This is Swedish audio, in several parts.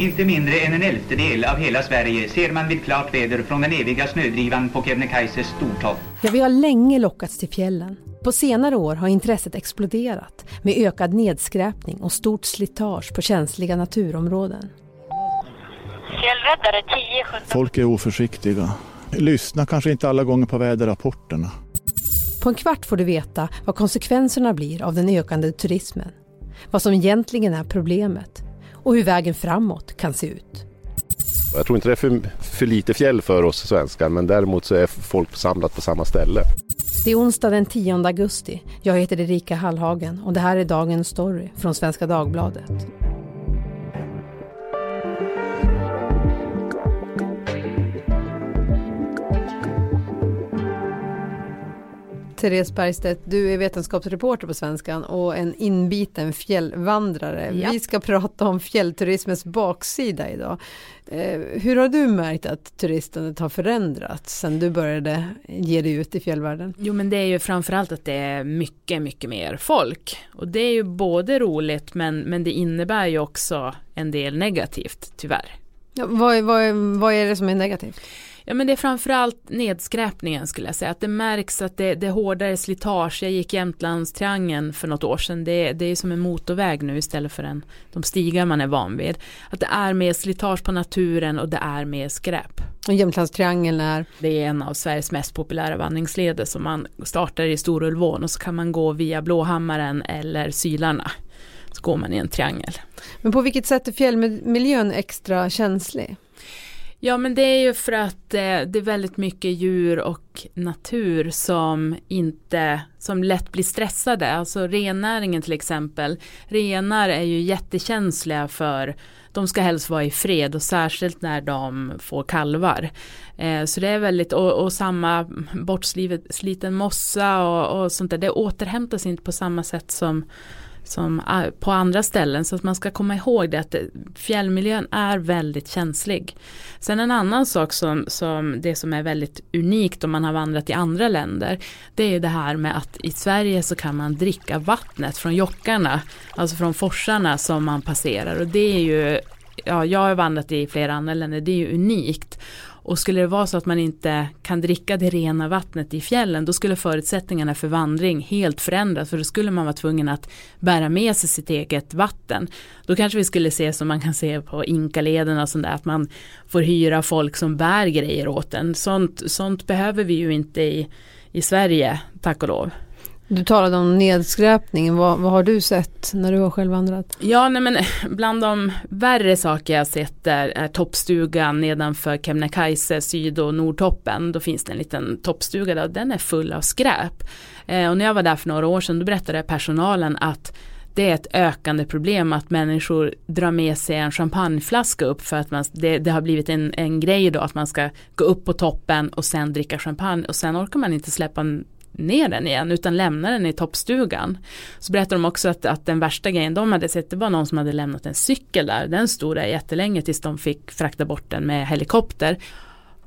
Inte mindre än en elftedel av hela Sverige ser man vid klart väder från den eviga snödrivan på Kebnekaises stortopp. Ja, vi har länge lockats till fjällen. På senare år har intresset exploderat med ökad nedskräpning och stort slitage på känsliga naturområden. Fjällräddare 10 Folk är oförsiktiga. Lyssna kanske inte alla gånger på väderrapporterna. På en kvart får du veta vad konsekvenserna blir av den ökande turismen. Vad som egentligen är problemet och hur vägen framåt kan se ut. Jag tror inte det är för, för lite fjäll för oss svenskar men däremot så är folk samlat på samma ställe. Det är onsdag den 10 augusti. Jag heter Erika Hallhagen och det här är dagens story från Svenska Dagbladet. Therese Bergstedt, du är vetenskapsreporter på Svenskan och en inbiten fjällvandrare. Ja. Vi ska prata om fjällturismens baksida idag. Eh, hur har du märkt att turistandet har förändrats sedan du började ge dig ut i fjällvärlden? Jo men det är ju framförallt att det är mycket, mycket mer folk. Och det är ju både roligt men, men det innebär ju också en del negativt tyvärr. Ja, vad, vad, vad är det som är negativt? Ja men det är framförallt nedskräpningen skulle jag säga. Att det märks att det, det är hårdare slitage. Jag gick Jämtlandstriangeln för något år sedan. Det, det är som en motorväg nu istället för en, de stigar man är van vid. Att det är mer slitage på naturen och det är mer skräp. Och Jämtlandstriangeln är, Det är en av Sveriges mest populära vandringsleder som man startar i Storulvån och så kan man gå via Blåhammaren eller Sylarna. Så går man i en triangel. men på vilket sätt är fjällmiljön extra känslig? Ja men det är ju för att eh, det är väldigt mycket djur och natur som inte, som lätt blir stressade. Alltså rennäringen till exempel. Renar är ju jättekänsliga för, de ska helst vara i fred och särskilt när de får kalvar. Eh, så det är väldigt, och, och samma bortsliten mossa och, och sånt där, det återhämtas inte på samma sätt som som ah, på andra ställen så att man ska komma ihåg det att eh, fjällmiljön är väldigt känslig. Sen en annan sak som, som det som är väldigt unikt om man har vandrat i andra länder det är ju det här med att i Sverige så kan man dricka vattnet från jockarna, alltså från forsarna som man passerar och det är ju, ja jag har vandrat i flera andra länder, det är ju unikt. Och skulle det vara så att man inte kan dricka det rena vattnet i fjällen då skulle förutsättningarna för vandring helt förändras för då skulle man vara tvungen att bära med sig sitt eget vatten. Då kanske vi skulle se som man kan se på Inkaleden och sånt där att man får hyra folk som bär grejer åt en. Sånt, sånt behöver vi ju inte i, i Sverige, tack och lov. Du talade om nedskräpningen, vad, vad har du sett när du har själv vandrat? Ja, nej men bland de värre saker jag sett är, är toppstugan nedanför Kebnekaise, syd och nordtoppen. Då finns det en liten toppstuga där och den är full av skräp. Eh, och när jag var där för några år sedan då berättade personalen att det är ett ökande problem att människor drar med sig en champagneflaska upp för att man, det, det har blivit en, en grej då att man ska gå upp på toppen och sen dricka champagne och sen orkar man inte släppa ner den igen utan lämna den i toppstugan. Så berättade de också att, att den värsta grejen de hade sett det var någon som hade lämnat en cykel där. Den stod där jättelänge tills de fick frakta bort den med helikopter.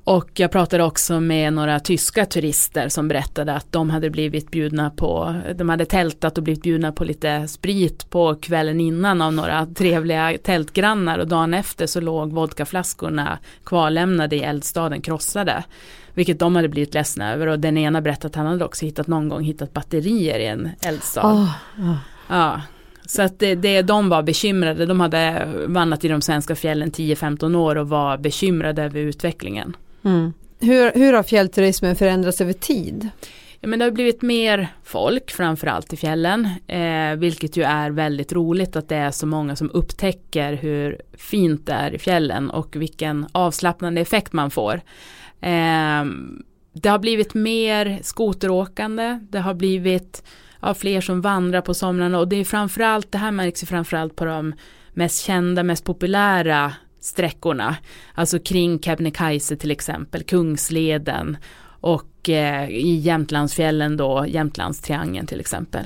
Och jag pratade också med några tyska turister som berättade att de hade blivit bjudna på, de hade tältat och blivit bjudna på lite sprit på kvällen innan av några trevliga tältgrannar och dagen efter så låg vodkaflaskorna kvarlämnade i eldstaden krossade. Vilket de hade blivit ledsna över och den ena berättade att han hade också hittat någon gång hittat batterier i en eldstad. Ah, ah. Ja, så att det, det de var bekymrade, de hade vandrat i de svenska fjällen 10-15 år och var bekymrade över utvecklingen. Mm. Hur, hur har fjällturismen förändrats över tid? Ja, men det har blivit mer folk, framförallt i fjällen, eh, vilket ju är väldigt roligt att det är så många som upptäcker hur fint det är i fjällen och vilken avslappnande effekt man får. Eh, det har blivit mer skoteråkande, det har blivit ja, fler som vandrar på somrarna. Och det är framförallt, det här märks ju framförallt på de mest kända, mest populära sträckorna, alltså kring Kebnekaise till exempel, Kungsleden och eh, i Jämtlandsfjällen då, Jämtlandstriangeln till exempel.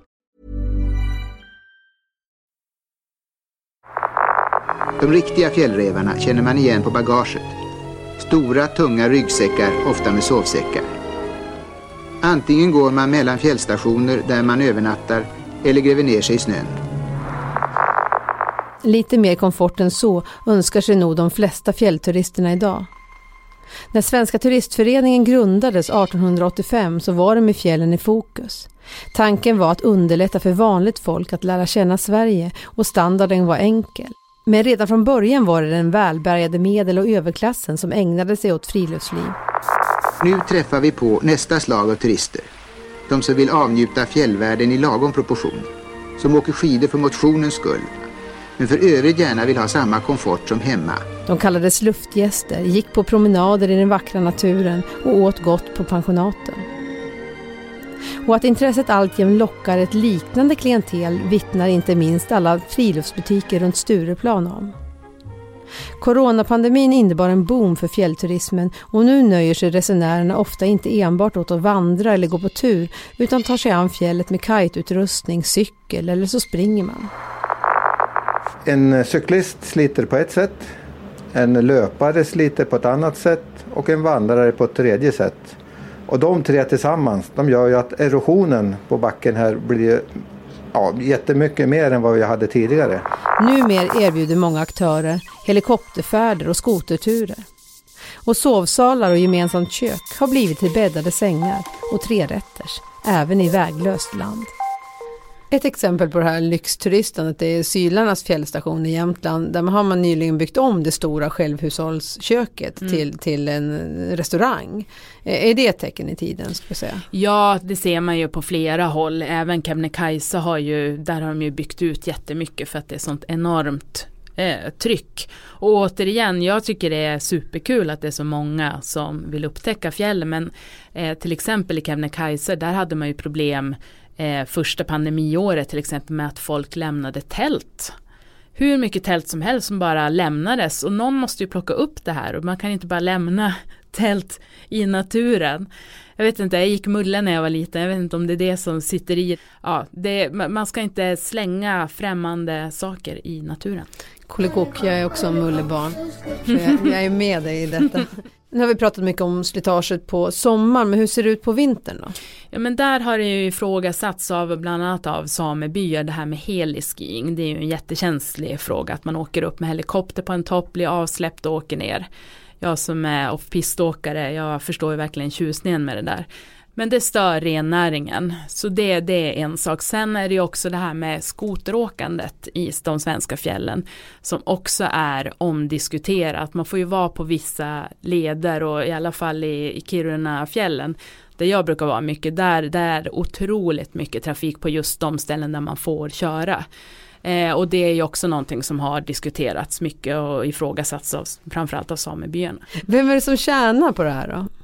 De riktiga fjällrävarna känner man igen på bagaget. Stora, tunga ryggsäckar, ofta med sovsäckar. Antingen går man mellan fjällstationer där man övernattar eller gräver ner sig i snön. Lite mer komfort än så önskar sig nog de flesta fjällturisterna idag. När Svenska turistföreningen grundades 1885 så var det med fjällen i fokus. Tanken var att underlätta för vanligt folk att lära känna Sverige och standarden var enkel. Men redan från början var det den välbärgade medel- och överklassen som ägnade sig åt friluftsliv. Nu träffar vi på nästa slag av turister. De som vill avnjuta fjällvärlden i lagom proportion. Som åker skidor för motionens skull. Men för övrigt gärna vill ha samma komfort som hemma. De kallades luftgäster, gick på promenader i den vackra naturen och åt gott på pensionaten. Och att intresset alltjämt lockar ett liknande klientel vittnar inte minst alla friluftsbutiker runt Stureplan om. Coronapandemin innebar en boom för fjällturismen och nu nöjer sig resenärerna ofta inte enbart åt att vandra eller gå på tur utan tar sig an fjället med kajtutrustning, cykel eller så springer man. En cyklist sliter på ett sätt, en löpare sliter på ett annat sätt och en vandrare på ett tredje sätt. Och de tre tillsammans de gör ju att erosionen på backen här blir ja, jättemycket mer än vad vi hade tidigare. Numer erbjuder många aktörer helikopterfärder och skoterturer. Och sovsalar och gemensamt kök har blivit till bäddade sängar och trerätters, även i väglöst land. Ett exempel på det här lyxturistandet är Sylarnas fjällstation i Jämtland. Där har man nyligen byggt om det stora självhushållsköket mm. till, till en restaurang. Är det ett tecken i tiden? Ska säga? Ja, det ser man ju på flera håll. Även Kebnekaise har ju, där har de ju byggt ut jättemycket för att det är sånt enormt eh, tryck. Och återigen, jag tycker det är superkul att det är så många som vill upptäcka fjällen. Men eh, till exempel i Kebnekaise, där hade man ju problem eh, första pandemiåret till exempel med att folk lämnade tält. Hur mycket tält som helst som bara lämnades och någon måste ju plocka upp det här och man kan inte bara lämna tält i naturen. Jag vet inte, jag gick mulle när jag var liten, jag vet inte om det är det som sitter i. Ja, det, man ska inte slänga främmande saker i naturen. Kolikok, jag är också mullebarn. Jag, jag är med dig i detta. Nu har vi pratat mycket om slitaget på sommaren, men hur ser det ut på vintern då? Ja men där har det ju ifrågasatts av bland annat av samebyar det här med heliskiing. Det är ju en jättekänslig fråga att man åker upp med helikopter på en topp, blir avsläppt och åker ner. Jag som är off-piståkare, jag förstår ju verkligen tjusningen med det där. Men det stör rennäringen. Så det, det är en sak. Sen är det ju också det här med skoteråkandet i de svenska fjällen. Som också är omdiskuterat. Man får ju vara på vissa leder och i alla fall i, i Kiruna fjällen. Där jag brukar vara mycket. Där, där är otroligt mycket trafik på just de ställen där man får köra. Eh, och det är ju också någonting som har diskuterats mycket och ifrågasatts av framförallt av samebyarna. Vem är det som tjänar på det här då?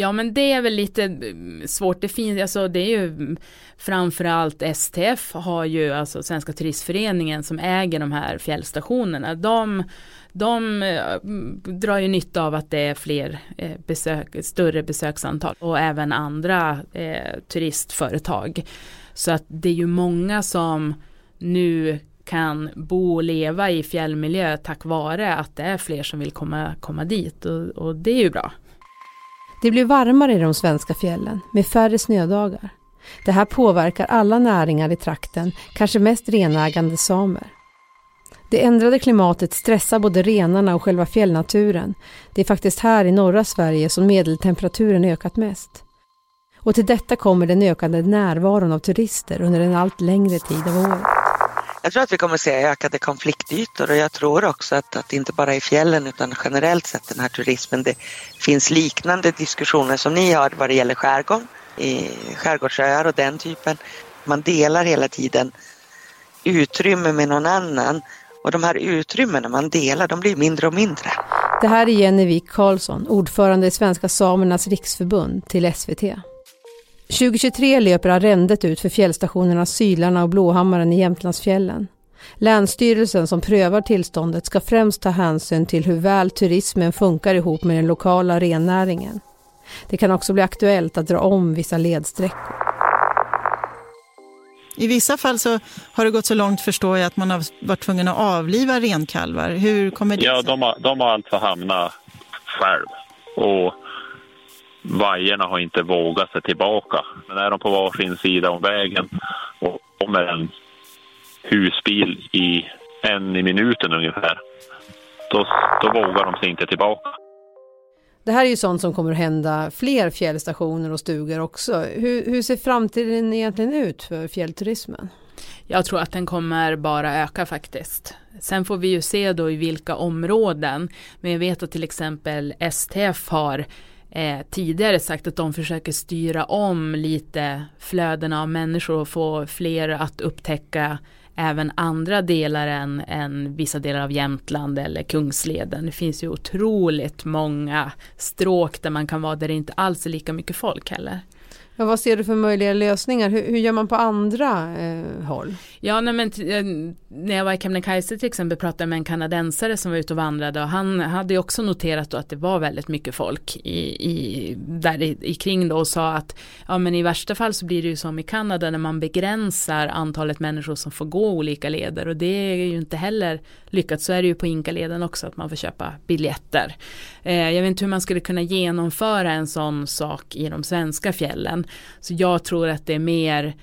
Ja men det är väl lite eh, svårt. Det finns, alltså det är ju framförallt STF har ju, alltså Svenska turistföreningen som äger de här fjällstationerna. De, de eh, drar ju nytta av att det är fler eh, besök, större besöksantal och även andra eh, turistföretag. Så att det är ju många som nu kan bo och leva i fjällmiljö tack vare att det är fler som vill komma, komma dit och, och det är ju bra. Det blir varmare i de svenska fjällen med färre snödagar. Det här påverkar alla näringar i trakten, kanske mest renägande samer. Det ändrade klimatet stressar både renarna och själva fjällnaturen. Det är faktiskt här i norra Sverige som medeltemperaturen ökat mest. Och till detta kommer den ökande närvaron av turister under en allt längre tid av året. Jag tror att vi kommer att se ökade konfliktytor och jag tror också att, att inte bara i fjällen utan generellt sett den här turismen, det finns liknande diskussioner som ni har vad det gäller skärgården, i skärgårdsöar och den typen. Man delar hela tiden utrymme med någon annan Och de här utrymmena man delar, de blir mindre och mindre. Det här är Jenny Wik Karlsson, ordförande i Svenska Samernas Riksförbund till SVT. 2023 löper arrendet ut för fjällstationerna Sylarna och Blåhammaren i Jämtlandsfjällen. Länsstyrelsen som prövar tillståndet ska främst ta hänsyn till hur väl turismen funkar ihop med den lokala rennäringen. Det kan också bli aktuellt att dra om vissa ledsträckor. I vissa fall så har det gått så långt förstår jag att man har varit tvungen att avliva renkalvar. Hur kommer det Ja, de har, de har alltså hamnat själv. Och vajerna har inte vågat sig tillbaka. Men är de på varsin sida om vägen och kommer en husbil i en i minuten ungefär, då, då vågar de sig inte tillbaka. Det här är ju sånt som kommer att hända fler fjällstationer och stugor också. Hur, hur ser framtiden egentligen ut för fjällturismen? Jag tror att den kommer bara öka faktiskt. Sen får vi ju se då i vilka områden. Men jag vet att till exempel STF har eh, tidigare sagt att de försöker styra om lite flödena av människor och få fler att upptäcka även andra delar än, än vissa delar av Jämtland eller Kungsleden. Det finns ju otroligt många stråk där man kan vara där det inte alls är lika mycket folk heller. Ja, vad ser du för möjliga lösningar? Hur, hur gör man på andra eh, håll? Ja, nej, men eh, när jag var i Kebnekaise till exempel pratade jag med en kanadensare som var ute och vandrade och han hade också noterat att det var väldigt mycket folk i, i, där i, i kring då och sa att ja, men i värsta fall så blir det ju som i Kanada när man begränsar antalet människor som får gå olika leder och det är ju inte heller lyckat. Så är det ju på Inkaleden också att man får köpa biljetter. Eh, jag vet inte hur man skulle kunna genomföra en sån sak i de svenska fjällen. Så jag tror att det är mer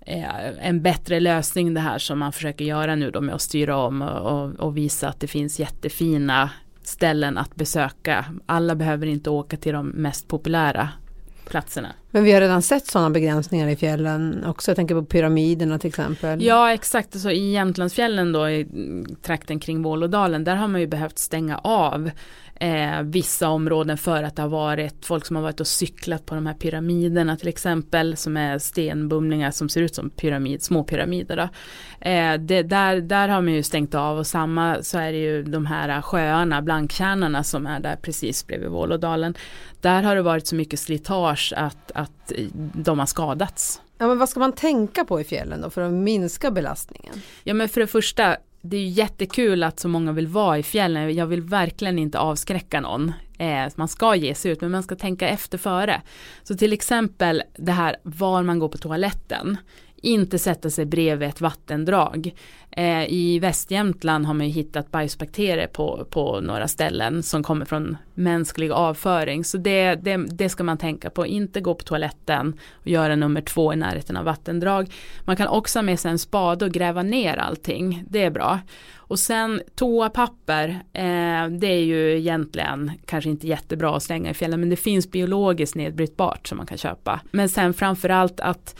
eh, en bättre lösning det här som man försöker göra nu då med att styra om och, och visa att det finns jättefina ställen att besöka. Alla behöver inte åka till de mest populära platserna. Men vi har redan sett sådana begränsningar i fjällen också. Jag tänker på pyramiderna till exempel. Ja exakt, alltså, i Jämtlandsfjällen då i trakten kring Vålådalen där har man ju behövt stänga av eh, vissa områden för att det har varit folk som har varit och cyklat på de här pyramiderna till exempel som är stenbumlingar som ser ut som pyramid, små pyramider. Då. Eh, det, där, där har man ju stängt av och samma så är det ju de här sjöarna, blankkärnorna som är där precis bredvid Vålådalen. Där har det varit så mycket slitage att, att de har skadats. Ja, men vad ska man tänka på i fjällen då för att minska belastningen? Ja men för det första det är jättekul att så många vill vara i fjällen. Jag vill verkligen inte avskräcka någon. Eh, man ska ge sig ut men man ska tänka efter före. Så till exempel det här var man går på toaletten. Inte sätta sig bredvid ett vattendrag. Eh, I Västjämtland har man ju hittat bajsbakterier på, på några ställen som kommer från mänsklig avföring. Så det, det, det ska man tänka på. Inte gå på toaletten och göra nummer två i närheten av vattendrag. Man kan också ha med sig en spade och gräva ner allting. Det är bra. Och sen toapapper, eh, det är ju egentligen kanske inte jättebra att slänga i fjällen men det finns biologiskt nedbrytbart som man kan köpa. Men sen framförallt att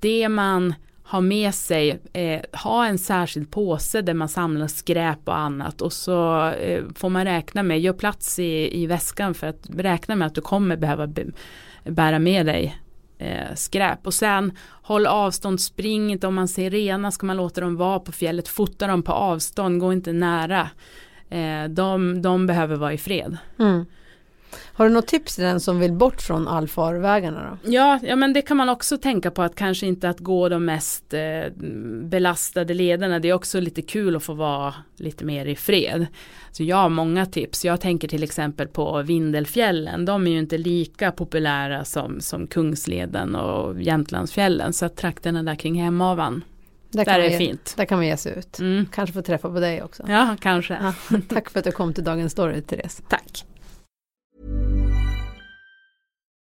det man har med sig, eh, ha en särskild påse där man samlar skräp och annat och så eh, får man räkna med, gör plats i, i väskan för att räkna med att du kommer behöva bära med dig eh, skräp. Och sen håll avstånd, spring inte om man ser rena ska man låta dem vara på fjället, fota dem på avstånd, gå inte nära. Eh, de, de behöver vara i fred. Mm. Har du något tips till den som vill bort från allfarvägarna då? Ja, ja men det kan man också tänka på att kanske inte att gå de mest eh, belastade lederna. Det är också lite kul att få vara lite mer i fred. Så jag har många tips. Jag tänker till exempel på Vindelfjällen. De är ju inte lika populära som, som Kungsleden och Jämtlandsfjällen. Så att trakterna där kring Hemavan där, där är ge, fint. Där kan man ge sig ut. Mm. Kanske få träffa på dig också. Ja, kanske. Ja, tack för att du kom till Dagens Story, Therese. Tack.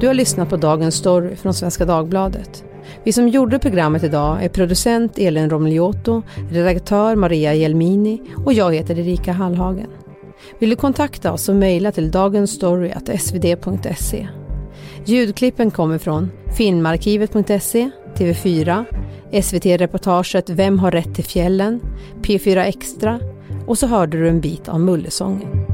Du har lyssnat på Dagens Story från Svenska Dagbladet. Vi som gjorde programmet idag är producent Elin Romliotto, redaktör Maria Jelmini och jag heter Erika Hallhagen. Vill du kontakta oss så mejla till dagensstory.svd.se. Ljudklippen kommer från filmarkivet.se, TV4, SVT-reportaget Vem har rätt till fjällen, P4 Extra och så hörde du en bit av Mullesången.